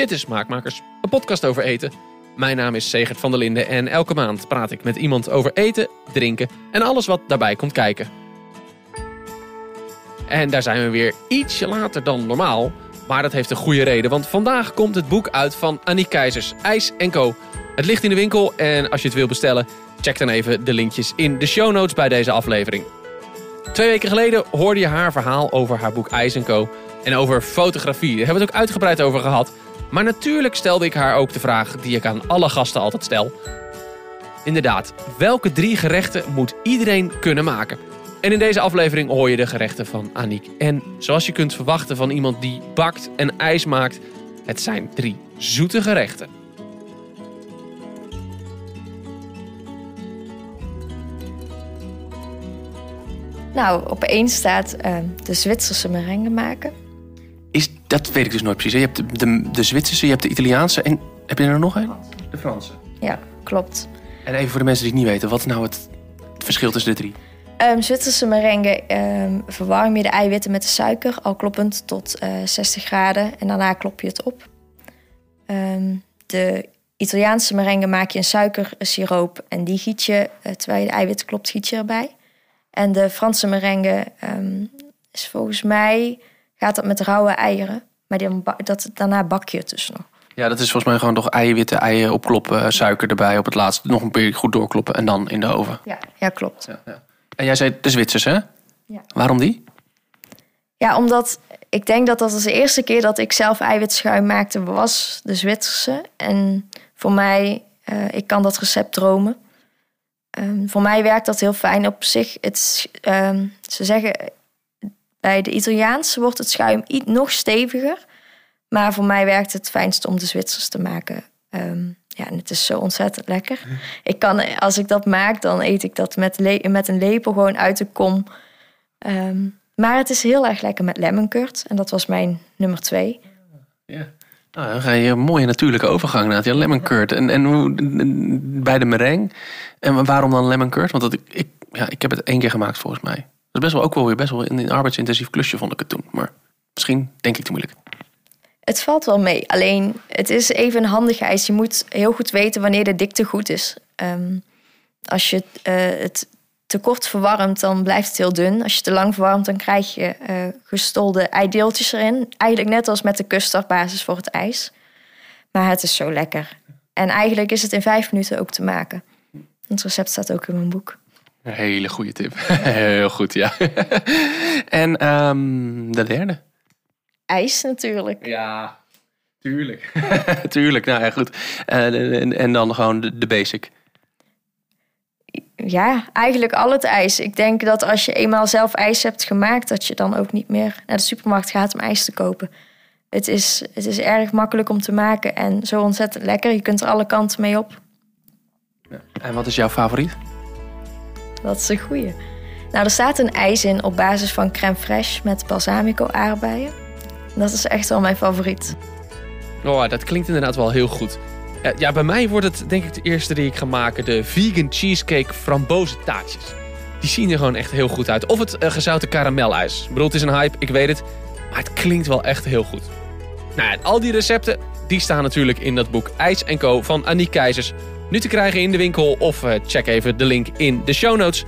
Dit is Smaakmakers, een podcast over eten. Mijn naam is Segert van der Linden en elke maand praat ik met iemand over eten, drinken en alles wat daarbij komt kijken. En daar zijn we weer ietsje later dan normaal, maar dat heeft een goede reden, want vandaag komt het boek uit van Annie Keizers, IJs Co. Het ligt in de winkel en als je het wil bestellen, check dan even de linkjes in de show notes bij deze aflevering. Twee weken geleden hoorde je haar verhaal over haar boek IJs Co. En over fotografie. Daar hebben we het ook uitgebreid over gehad. Maar natuurlijk stelde ik haar ook de vraag die ik aan alle gasten altijd stel. Inderdaad, welke drie gerechten moet iedereen kunnen maken? En in deze aflevering hoor je de gerechten van Aniek. En zoals je kunt verwachten van iemand die bakt en ijs maakt, het zijn drie zoete gerechten. Nou, op één staat uh, de Zwitserse merengue maken. Is, dat weet ik dus nooit precies. Je hebt de, de, de Zwitserse, je hebt de Italiaanse en heb je er nog een? De Franse. Ja, klopt. En even voor de mensen die het niet weten, wat is nou het, verschil tussen de drie? Um, Zwitserse merengue um, verwarm je de eiwitten met de suiker, al kloppend tot uh, eh, 60 graden. En daarna klop je het op. Um, de Italiaanse merengue maak je een suikersiroop en die giet je, uh, terwijl je de eiwitten klopt, giet je erbij. En de Franse merengue is volgens mij gaat dat met rauwe eieren. Maar die, dat, daarna bak je het dus nog. Ja, dat is volgens mij gewoon toch eiwitten, eieren opkloppen, suiker erbij op het laatst. Nog een keer goed doorkloppen en dan in de oven. Ja, ja klopt. Ja, ja. En jij zei de Zwitsers, hè? Ja. Waarom die? Ja, omdat ik denk dat dat de eerste keer dat ik zelf eiwitschuim maakte was de Zwitserse. En voor mij, uh, ik kan dat recept dromen. Um, voor mij werkt dat heel fijn op zich. Het, um, ze zeggen bij de Italiaanse wordt het schuim iets nog steviger. Maar voor mij werkt het fijnst om de Zwitsers te maken. Um, ja, en het is zo ontzettend lekker. Ik kan, als ik dat maak, dan eet ik dat met, met een lepel gewoon uit de kom. Um, maar het is heel erg lekker met lemon curd. En dat was mijn nummer twee. Ja. Nou, dan ga je een mooie natuurlijke overgang naar ja, lemon curd. En, en bij de merengue. En waarom dan lemon curd? Want dat ik, ja, ik heb het één keer gemaakt volgens mij. Is best wel ook wel weer best wel een arbeidsintensief klusje, vond ik het toen. Maar misschien denk ik te moeilijk. Het valt wel mee. Alleen het is even een handig ijs. Je moet heel goed weten wanneer de dikte goed is. Ehm, als je uh, het te kort verwarmt, dan blijft het heel dun. Als je te lang verwarmt, dan krijg je uh, gestolde eideeltjes erin. Eigenlijk net als met de custardbasis voor het ijs. Maar het is zo lekker. En eigenlijk is het in vijf minuten ook te maken. Het recept staat ook in mijn boek. Een hele goede tip. Heel goed, ja. en um, de derde? IJs natuurlijk. Ja, tuurlijk. tuurlijk, nou ja, goed. En, en, dan gewoon de, de, basic. Ja, eigenlijk al het ijs. Ik denk dat als je eenmaal zelf ijs hebt gemaakt, dat je dan ook niet meer naar de supermarkt gaat om ijs te kopen. Het is, het is erg makkelijk om te maken en zo ontzettend lekker. Je kunt er alle kanten mee op. Ja. En wat is jouw favoriet? Dat is een goeie. Nou, er staat een ijs in op basis van crème fraîche met balsamico aardbeien. Dat is echt wel mijn favoriet. Oh, dat klinkt inderdaad wel heel goed. Ja, bij mij wordt het denk ik de eerste die ik ga maken. De vegan cheesecake frambozen-taartjes. Die zien er gewoon echt heel goed uit. Of het uh, gezouten karamelijs. Ik bedoel, het is een hype, ik weet het. Maar het klinkt wel echt heel goed. Nou al die recepten, die staan natuurlijk in dat boek IJs Co. van Aniek Keizers. Nu te krijgen in de winkel of uh, check even de link in de show notes.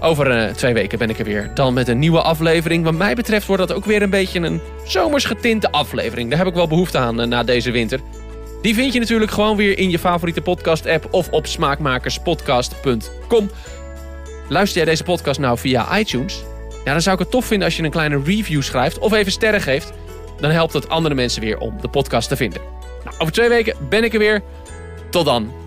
Over uh, twee weken ben ik er weer. Dan met een nieuwe aflevering. Wat mij betreft wordt dat ook weer een beetje een zomers getinte aflevering. Daar heb ik wel behoefte aan uh, na deze winter. Die vind je natuurlijk gewoon weer in je favoriete podcast-app of op smaakmakerspodcast.com. Luister jij deze podcast nou via iTunes? Ja, dan zou ik het tof vinden als je een kleine review schrijft of even sterren geeft. Dan helpt het andere mensen weer om de podcast te vinden. Nou, over twee weken ben ik er weer. Tot dan.